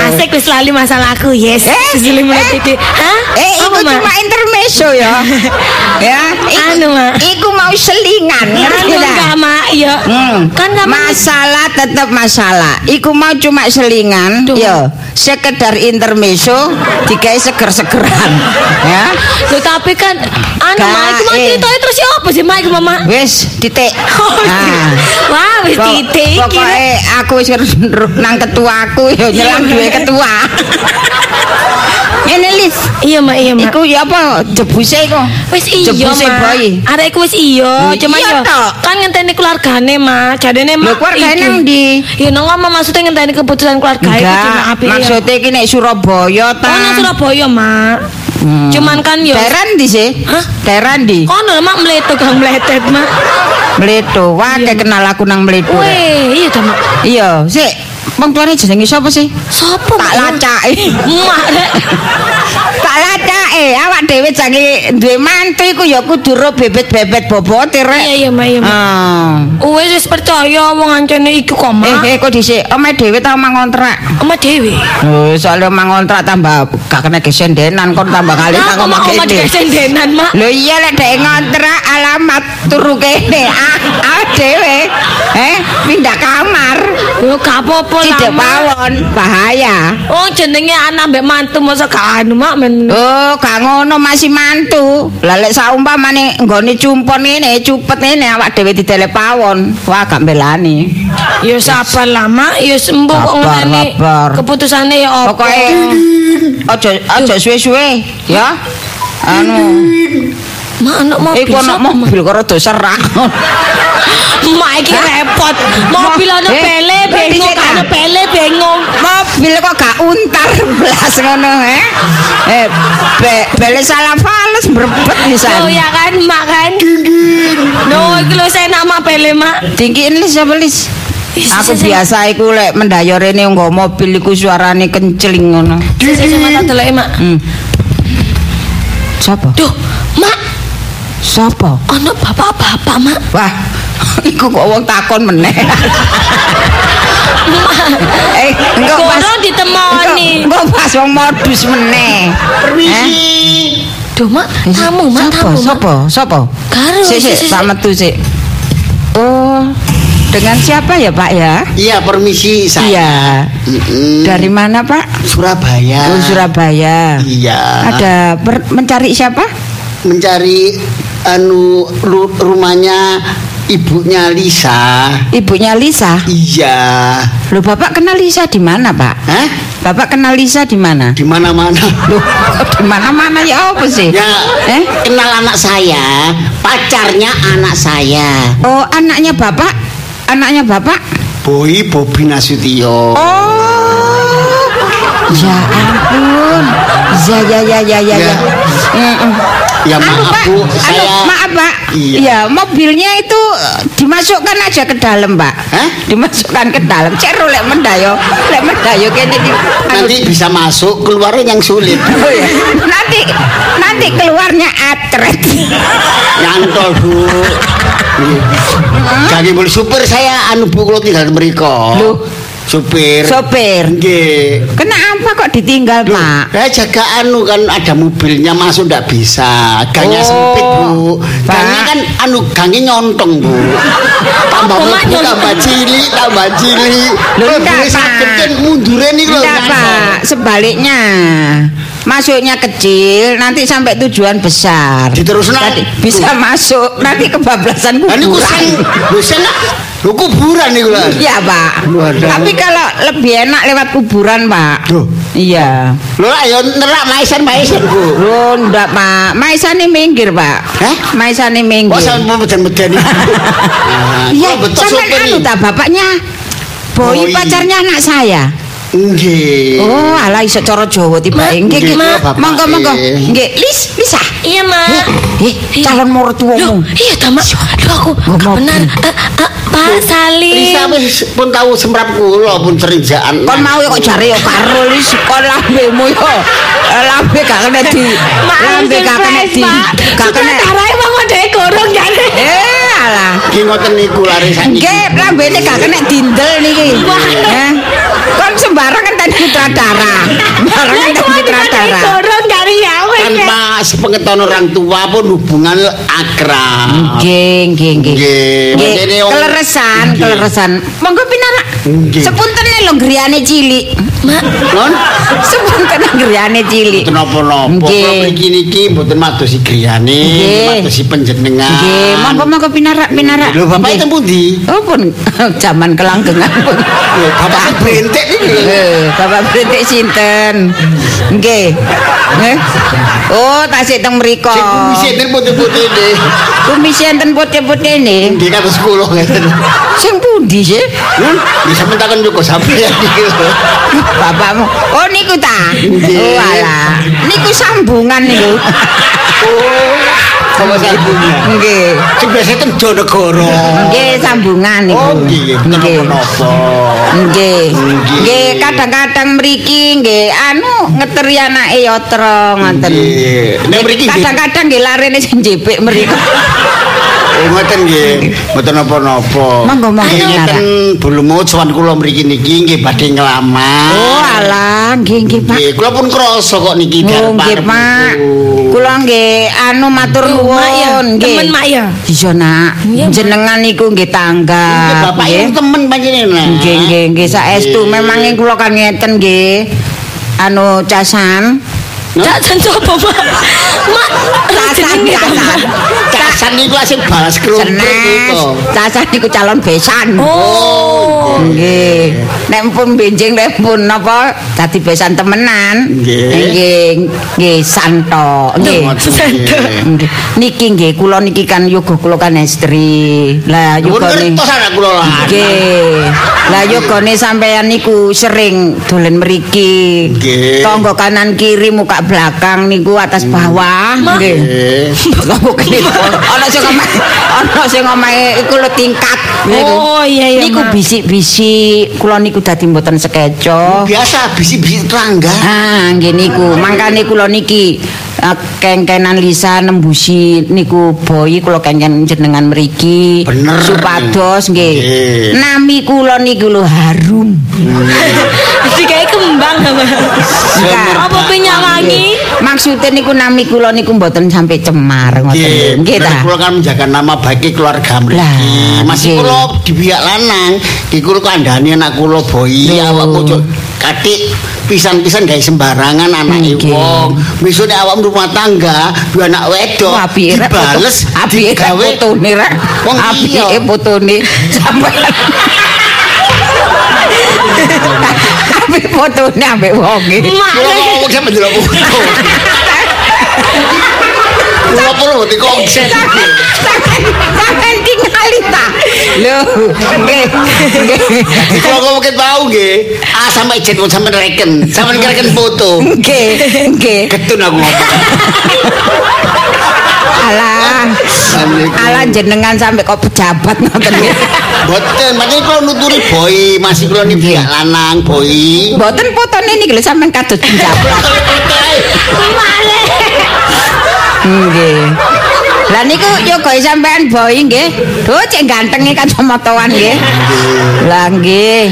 Asik wis lali masalahku, yes. Eh, Sesili mulai eh. titik. Hah? Eh, Mak? cuma intermezzo ya. ya, iku, Anu, Mak. iku mau selingan, ngerti Anu tak? enggak mak, ya. Hmm. Kan masalah tetap masalah. Iku mau cuma selingan, ya. Sekedar intermezzo, digawe seger-segeran, ya. Loh, tapi kan anu mak, iku mau eh. ceritanya terus ya apa sih mak iku mama? Wis, titik. Oh, Nah. Wah, wis titik iki. Pokoke aku wis nang ketuaku ya nyelam duwe ketua. Ngene Lis, Iya mak, iya mak. iku ya apa jebuse iku? Wis iya Jebuse boy. Arek iku wis iya, cuma iya ya toh. kan ngenteni keluargane mak. Jadene mak. keluargane nang ndi? Ya nang ngomong maksudnya ngenteni keputusan keluarga iku cuma ya. maksudnya iki nek Surabaya ta. Oh nang Surabaya mak. Hmm. Cuman kan yo Daerah ndi sih? Hah? Daerah ndi? Kono mak meletet mak. Wah, Iya. kenal aku nang Mleto. rek. Weh, iya ta mak. Iya, sik. Wong tuane jenenge sapa sih? Sopo Tak lacake. Mak rek. tak lacake. Awak dhewe jange duwe mantu iku ya kudu ro bebet-bebet bobote rek. Iya iya iya mak. Ah. Wis wis percaya wong ancene iku kok mak. Eh, eh kok dhisik omahe dhewe tau mangontrak. Oma Dewi. Oh, soalnya mangontrak tambah gak kena gesendenan kon tambah kali tak kok mak oma dikendenan mak. Lho iya lek dhek ngontrak alamat turu kene. Ah, ah dhewe. Eh, pindah kamar. Yo gak apa-apa lah. Tidak Mak. pawon, bahaya. Oh jenenge anak mbek mantu masa gak anu mak men. Oh, gak ngono masih mantu. Lah lek saumpamane nggone cumpon ngene, cupet ngene awak dhewe didelek pawon. Wah, gak mbelani. Ya sabar lah mak, ya sembuh kok ngene. Keputusane ya apa? Pokoke aja aja suwe-suwe, ya. Anu, mak anak mobil. iku ana sapa, Mak? mobil karo serak. Mak iki repot. Mobil ana pele ah? ana pele bingung. mobil kok gak untar blas ngono eh. Eh, be, bele salah fales mbrebet pisan. Oh ya kan mak kan. No iki lho saya nama pele mak. Tinggiin lis apa lis? Aku biasa iku lek mendayo rene nggo mobil iku suarane kencling ngono. Sik tak deloki mak. Hmm. Sapa? Duh, mak, Sapa? ana bapak-bapak mak. Wah, iku kok wong takon meneh. eh, engko pas ditemoni. engko pas wong modus meneh. Permisi. Duh mak, Eh, tamu mak, tamu. Sapa? Sapa? Karo, Sik, sik, tak sik. metu sik. Oh, dengan siapa ya, Pak ya? Iya, permisi saya. Iya. Mm-mm. Dari mana, Pak? Surabaya. Oh, Surabaya. Iya. Ada per- mencari siapa? Mencari anu ru- rumahnya ibunya Lisa. Ibunya Lisa. Iya. Loh, Bapak kenal Lisa di mana, Pak? Hah? Bapak kenal Lisa di mana? Di mana-mana. Loh, di mana-mana ya apa sih? Ya, Eh? kenal anak saya, pacarnya anak saya. Oh, anaknya Bapak? Anaknya Bapak? Boy Bobi Nasution. Oh. Ya ampun. Ya ya ya ya ya. ya. Ya. Mm-mm. Ya Anu, maaf Pak. Bu, Anu, saya maaf Pak. Iya. Ya, mobilnya itu dimasukkan aja ke dalam, Pak. Hah? Dimasukkan ke dalam. Cero lek mendayo, lek mendayo kene di anu, nanti bisa masuk, keluarnya yang sulit. Oh, ya. nanti nanti keluarnya atret. Nyantol Bu. Jadi mulai supir saya anu Bu kalau tinggal mereka. Loh. Supir. Sopir. Nggih. Kenapa kok ditinggal, Loh, Pak? saya jaga anu kan ada mobilnya masuk ndak bisa. Gangnya Oh, sempit, Bu. Pak. Gangnya kan anu gangnya nyontong, Bu. tambah nyontong? tambah cilik, tambah cilik. Loh, Kalau enggak, Pak. kan mundurin nih loh. Enggak, Pak. Sebaliknya. Masuknya kecil, nanti sampai tujuan besar. Diterusno. Tadi bisa masuk, nanti kebablasan kuburan. Lu kuburan nih lah. Iya, Pak. Tapi kalau lebih enak lewat kuburan, Pak. Duh. Iya. Lo ayo nerak maisan maisan bu. Loh, enggak, Pak. Maisane minggir, Pak. Hah? Maisane minggir. Oh beden beden. Iya, betul supir anu ta bapaknya. Boy Boy. pacarnya anak saya. Nggih. Oh, alah iso cara Jawa tiba. Ma, Nggih, nggih. Ma. Bapak, Monggo, monggo. eh. Nggih, Lis, Lisa. Iya mak. Eh, calon mertuamu. Loh, iya ta mak. Aduh aku Ngomong. gak benar. Eh, eh, Pak Salim. Lisa wis pun tahu semrap kula pun cerinjaan. Kon mau kok jare yo karo li sekolah lambemu yo. Eh, Lambe gak kena di. Lambe gak kena di. Gak kena. Sutradara emang mau dek gorong jane. Eh, alah. Ki ngoten niku lari sakniki. Nggih, lambene gak kena dindel niki. Wah. Kon sembarangan tadi sutradara. Sembarangan tadi sutradara. Gorong dari yawe. Tanpa sepengetahuan orang tua pun hubungan akrab. Nggih, nggih, nggih. Nggih. Keleresan, Nggih. keleresan. Monggo pinarak. Nggih. Sepuntene lho griyane cilik. Mak, Non? Sepuntene griyane cilik. Mboten napa-napa. Kula mriki niki mboten madosi griyane, madosi panjenengan. Nggih, monggo monggo pinarak, pinarak. Lho bapak itu pundi? Oh pun zaman kelanggengan pun. Lho bapak itu brentek iki. Eh, Bapak Brentik sinten? Nggih. Nggih. Oh, tasik teng mriku. Sing kumis putih-putih ini. Kumis enten putih-putih nih. Nggih kados kula ngeten. Sing pundi sih? Bisa mentakan juga sampeyan iki. Bapakmu. Oh niku ta. Oh alah. Niku sambungan niku. Oh, sama ibunya. Nggih. Sing biasa ten Jonegoro. Nggih sambungan niku. Oh, nggih, bener Nggih. Nggih. Kadang-kadang mriki nggih anu ngeteri anake ngoten. Nggih. Nek mriki kadang-kadang nggih larene sing jepik mriku. Oh, ngoten nggih, mboten napa-napa. Monggo, Ngeten bulmu sowan kula mriki niki nggih badhe nglamar. Oh alah, nggih nggih Pak. Nggih, kula pun krasa kok niki Oh nggih Pak. Kula nggih anu matur nuwun nggih. temen Mak ya. Iya nak, jenengan niku nggih tangga. Bapak yang temen panjenengan. Nggih nggih nggih saestu memang kula kan ngeten nggih. Anu casan. Cak jan sapa mak? Mak, Casan casan. Casan niku asing balas kerupuk Senes. niku. Casan niku calon besan. Oh. Nggih. Nek pun benjing nek pun napa dadi besan temenan. Nggih. Nggih, nggih santo. Nggih. Nggih. Nggih. Niki nggih kula niki kan yoga kula kan estri. Lah kula lah. Nggih. Lah yogane sampean niku sering dolen mriki. Nggih. Tangga kanan kiri muka belakang niku atas bawah nggih. Kelipon. Ana sing ngomong ana sing ngomong iku lho tingkat. niku. Oh, iya, iya, Niku bisik-bisik kula niku dadi mboten sekeco. biasa bisi-bisi terangga. Ah, nggih niku. Mangkane kula niki kengkenan Lisa nembusi niku boy kula kengken jenengan mriki Bener. supados nggih. Nami kula niku lho harum. Digawe kembang apa? Enggak. Apa minyak wangi? Maksudnya niku nami kula niku mboten sampai cemar ngoten. Nggih ta. Kula kan menjaga nama baik keluarga mriki. Lah, Masih nggih. kula di pihak lanang, iki kula kandhani anak kula boy Lho. Katik pisan-pisan gawe sembarangan Nggih. wong. Misune awak rumah tangga, dua anak wedok Wah, apike rek dibales foto- apike rek digawe fotone rek. Wong iya. Apike fotone sampean. Apike fotone ambek wonge. Mak. Kula kok sampe delok foto. Kula perlu. Sampeyan tingali ta. Lho, nggih. Kalau kau mungkin tahu nggih, ah sampai jet pun sampai reken, sampai reken foto. Nggih, nggih. Ketun aku ngomong. Alah. Alah jenengan sampai kok pejabat ngoten nggih. Boten, makanya kalau nuturi boy, masih kalau nih pihak lanang boy. Mboten fotone niki lho sampean kados pejabat. Nggih. Lah niku yo gawe sampean boy nggih. Duh cek gantenge kacamataan nggih. Lah nggih.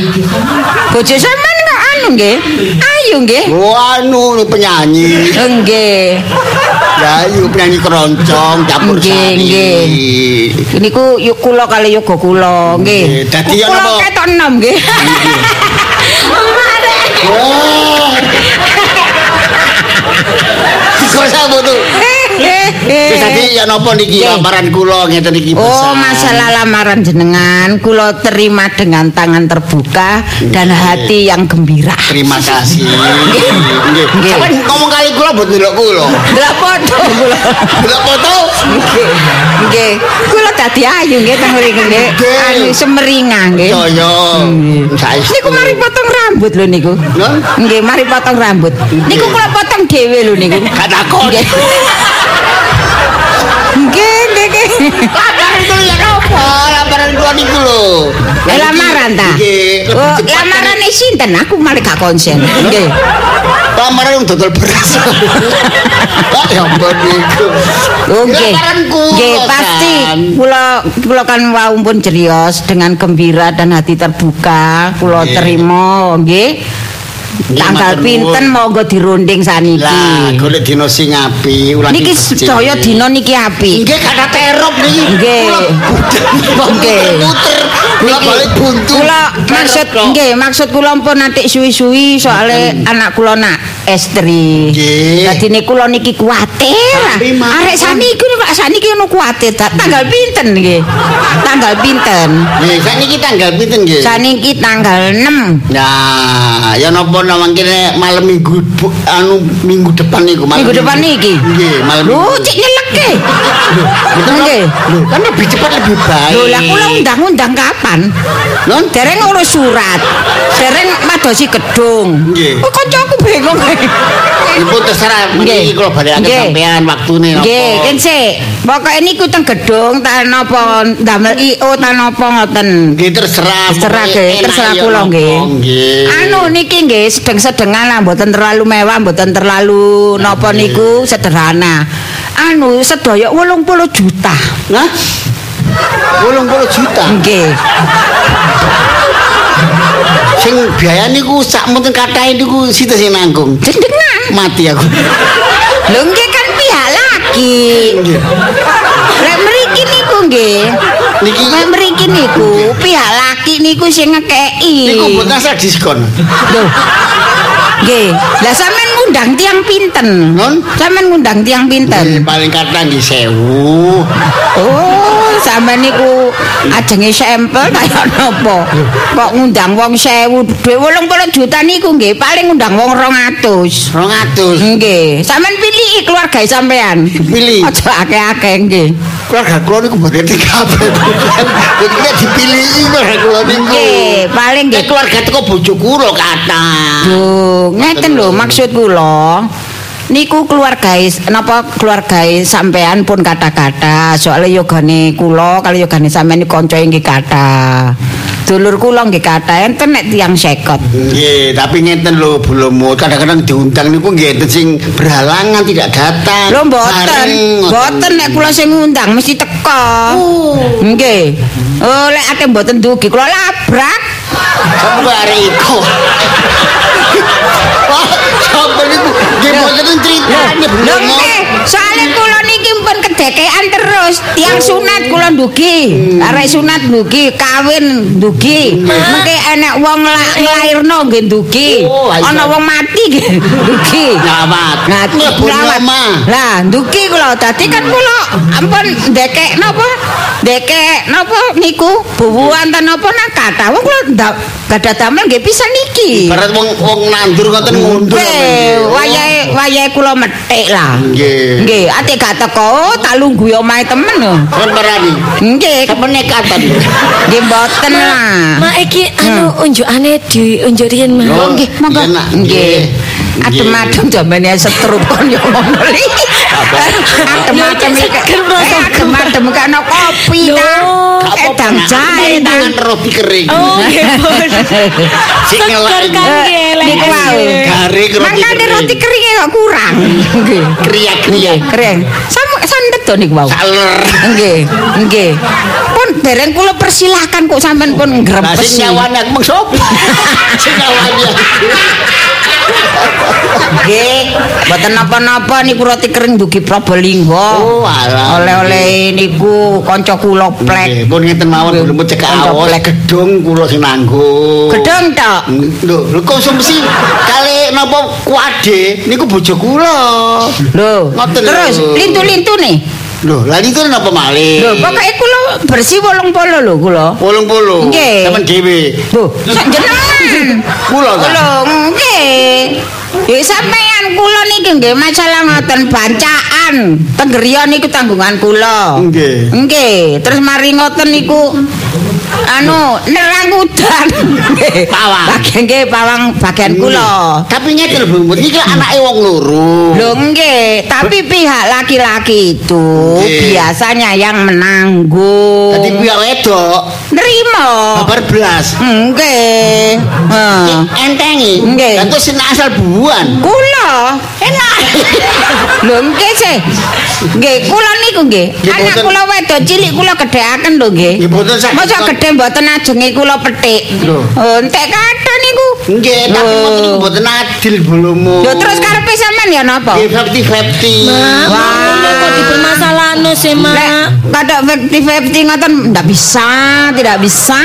Bojo sampean kok anu nggih. Ayu nggih. Anu penyanyi, Nggih. ya yuk penyanyi keroncong, campur Nggih, sari. nggih. Niku yuk kula kali yoga kula nggih. Dadi Kula apa? ketok enom nggih. Wah. Kok sama tuh? Terus tadi ya nopo niki lamaran kula ngeten iki Oh, masalah lamaran jenengan kula terima dengan tangan terbuka dan hati yang gembira. Terima kasih. Nggih. Sampeyan ngomong kali kula buat ndelok kula. Delok foto kula. Delok foto. Nggih. Nggih. Kula dadi ayu nggih teng mriki nggih. Anu semeringah nggih. Yo Saestu. Niku mari potong rambut lho niku. Nggih, mari potong rambut. Niku kula potong dhewe lho niku. Gak takut. Nggih. Nggih. Lamaran itu ya apa? Lamaran kula niku lho. Eh, lamaran ta? Nggih. Oh, lamaran sinten? Aku malah gak konsen. Nggih. Lamaran dodol beras. Ya ampun niku. Oh, nggih. Nggih, pasti kula kula kan wau pun jerios dengan gembira dan hati terbuka. Kula terima, nggih. Tanggal pinten monggo dirunding saniki. Lah, golek dino sing api ulang Niki sedaya dina niki apik. Nggih gak ada terop niki. Nggih. Nggih. Kula balik buntu. Kula maksud nggih, maksud kula pun nanti suwi-suwi soalnya anak kula nak estri. Dadi niku kula niki kuwatir. Arek saniki kok saniki ono. Ta- Tanggal pinten nggih? Tanggal pinten? Nggih, sakniki tanggal pinten nggih? Saniki tanggal 6. Nah, ya napa namang kene malam minggu anu minggu depan niku malam Minggu depan niki. Nggih, malam Lho, cek nyeleke. Betul, Nggih. Lho, kan lebih cepat lebih baik. Lho, lah kula undang-undang kapan? Non? Dereng ngurus surat. Dereng madosi gedung. Nggih. Oh, kancaku bingung. Ibu terserah Nggih. kula balik sampean waktune napa. Nggih, kan sik. Pokoke niku teng gedung ta napa ndamel IO ta napa ngoten. Nggih terserah. Terserah nggih, enak terserah kula nggih. Anu niki nggih sedeng-sedengan lah mboten terlalu mewah, mboten terlalu napa niku sederhana. Anu sedaya 80 juta. Nah. 80 juta. Nggih. Sing biaya niku sak mboten kathahe niku sita sing nanggung. Jenengan. Mati aku. Lho nggih Nggih. Lek mriki niku nggih. Niki Lek mriki niku pihak laki niku sing ngekeki. niku mboten asal diskon. Loh. Nggih. Lah sampean ngundang tiang pinten? Non? Sampean ngundang tiang Nggih, pinten? paling kathah nggih 1000. Oh, sampean niku ajenge sampel kaya napa? Kok ngundang wong 1000 dhuwit 80 juta niku nggih paling ngundang wong 200. 200. Nggih, sampean pilih keluarga sampean. Pilih. Aja akeh-akeh nggih. Keluarga kula niku mboten kabeh. Kita dipilih keluarga kula niku. Nggih, paling Nggih nggih keluarga teko bojo kula kata. Duh, ngeten lho maksud kula. Niku keluarga napa keluarga sampean pun kata-kata. Soalnya yogane kula kali yogane sampean iki kanca inggih kata. Dulur kula nggih kata enten nek tiyang sekot. Nggih, tapi ngeten lho belum kadang-kadang diundang niku nggih enten sing berhalangan tidak datang. lho mboten mboten nek kula sing ngundang mesti teko nggih. Oh lek ate mboten dugi kula labrak. Sampai hari iku. Wah, sampai niku nggih mboten critane Lho belum. nggih, soalnya kula niki pun kedekean terus. Tiang sunat kula ndugi. Arek sunat ndugi, kawin ndugi. Mengke enek wong la- nglairno nggih ndugi. Oh. Ana wong mati nggih ndugi. Nyawat. Nah. Lah, ndugi kula. Dadi kan kula ampun ndekek napa? Ndekek napa niku? Bubuhan ta napa nang kata. Wong kula ndak gadah damel nggih pisan niki. Barat wong wong nandur ngoten. Weh, wayahe wayahe kula metik lah. Nggih. Nggih, ate gak teko, tak lungguh omahe temen lho. Kan parani. Nggih, Kepenekatan. nggih mboten lah. Mak iki anu unjukane diunjuk riyen mah. Oh, nggih, monggo. Nggih. Adem-adem jamane setruk kon yo ngomeli. Adem-adem Ya, iki. Adem-adem gak ono kopi ta. Edang jahe ta. tangan roti kering. Oh, nggih. Sik ngelak. Niku wae. Garing roti Mangkane roti kering kok kurang. Nggih. Kriak-kriak. Kering. Sam sandet to niku wau. Saler. Nggih, nggih. Pun dereng kula persilahkan kok sampean pun Lah ngrempes. sing nyawane mung sop. Sing nyawane. Nggih, mboten napa-napa niku roti kering dugi Probolinggo. Oh, alah. Oleh-oleh niku kanca kula plek. Nggih, pun ngeten mawon belum cekak plek. gedung kula sing nanggung. Gedeng tok. Lho, lho konsumsi kali napa kuade niku bojo kula. Lho, terus lintu-lintu Lho, lha niku napa malih? Lho, pokoke kula bersih 80 lho kula. Wolung-wolung. Nggih. Sampeyan dhewe. Lho, sak jenengan. Kula ta. Lho, nggih. Ya sampean kula niki nggih masalah ngoten bancaan. Tenggeriya niku tanggungan kula. Nggih. Nggih, terus mari ngoten niku anu nerang udan. Pawang. Bagian nggih pawang bagian kula. Tapi ngeten Bu. Iki kan anake wong loro. Lho nggih, tapi pihak laki-laki itu biasanya yang menanggung. Dadi pihak wedok nerima. babar blas. Nggih. Entengi. Nggih. Terus sing asal buan. Kula enak. Lho nggih sih. Nggih, kula niku nggih. Anak kula wedok cilik kula gedheaken lho nggih. Nggih, gedhe mboten ajenge kula petik. Lho. Oh, entek kata niku. Nggih, tapi mboten niku mboten adil belum. Lho terus karepe sampean ya napa? Nggih, 50-50. Mak, Wah. kok dipermasalahno sih, Lek Mak. kada fifty ngoten ndak bisa, tidak bisa.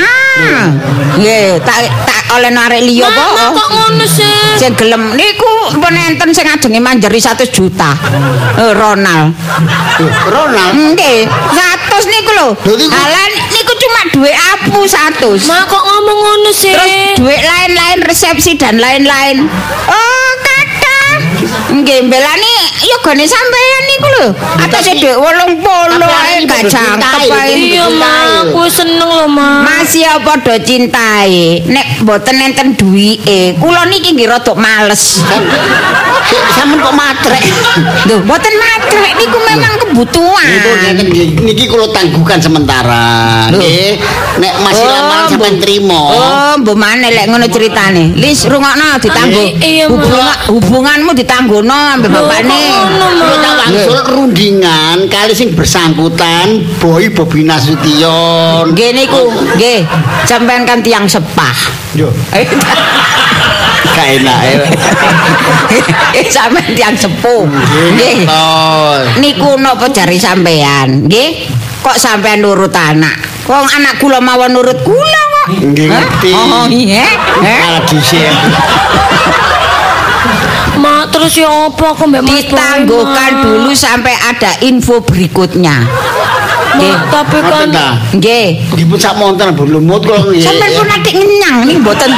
Nggih, tak tak oleh arek liya Mak, Mak, kok. kok ngono sih? Sing gelem niku pun enten sing ajenge manjeri 100 juta. Eh, Ronald. Ronald. Nggih, 100 niku lho. Halan niku cuma duit apu 100. Mak kok ngomong ngono sih? Terus duit lain-lain resepsi dan lain-lain. Oh, kata. Nggih, belani yo gone sampean niku lho. Atase duit 80 Tapi ae gak cintai, ae. Iya, aku seneng loh, Mak. Masih ya padha cintai. Nek mboten enten duwike, kula niki nggih rada males. Sampeyan kok matrek. Lho, mboten matrek niku memang kebutuhan. Niku ngeten niki kula tangguhkan sementara. Lho. Nggih, nek masih Oh, lamaran sampeyan Bu. trimo. Oh, mbok maneh lek ngono ceritane. Lis rungokno ditanggo. Iya, Mak. Ditanggono ambek Lho, bapakne. tak wangsul rundingan kali sing bersangkutan Boy Bobi Nasution. Nggih niku, nggih. Sampean kan tiang sepah. Yo, gak enak ya. Eh sampean tiang sepuh. Nggih. Niku napa jari sampean? Nggih. Kok sampean nurut anak? Wong anak kula mawon nurut kula kok. Nggih, ngerti. Oh iya. Malah dhisik. Mak, terus ya apa aku mbak Ditangguhkan dulu sampai ada info berikutnya. Nggih. Tapi kan ta? Nggih. Nggih pun sak monten belum mut kok nggih. Sampeyan pun adik ngenyang nih mboten.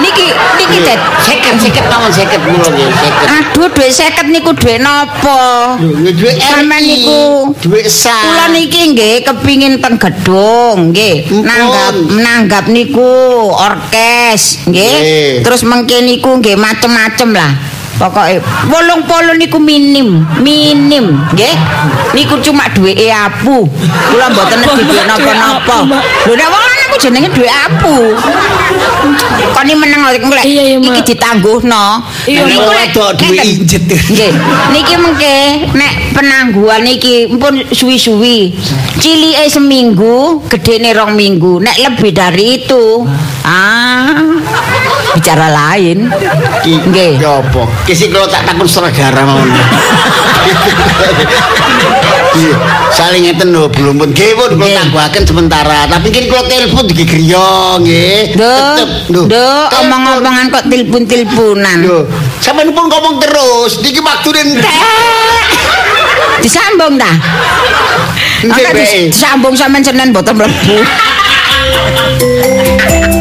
Niki niki. Dad. Seket seket mawon seket kula nggih seket. Aduh duit 50 niku duit napa? Lho, duwe Sampeyan niku duwe sah. Kula niki nggih kepingin teng gedung nggih. Nanggap nanggap niku orkes. Nggih. Terus mengke niku nggih macem-macem lah. Pokoke 80 niku minim, minim, nggih. Niku cuma duweke apu. Kula mboten nedhi duwe napa-napa. Lho nek wong ku jenenge duwe apu. Koni meneng lek iki ditangguhno. Niku lek- duwe ngeten. injet. Nggih. Niki mengke nek penangguhan iki pun suwi-suwi. Cilike seminggu, gedene rong minggu. Nek lebih dari itu, ah bicara lain. Nggih. ya apa? Ki sik kula tak takon seragara mawon. Saling ngeten lho belum pun nggih pun kula tangguhaken sementara. Tapi kini kula telepon iki griya nggih. Tetep, Telepon. omong-omongan kok tilpun-tilpunan. Lho, sampeyan pun ngomong terus, niki waktune entek. Disambung dah. Nggih, disambung sampean Senin mboten mlebu.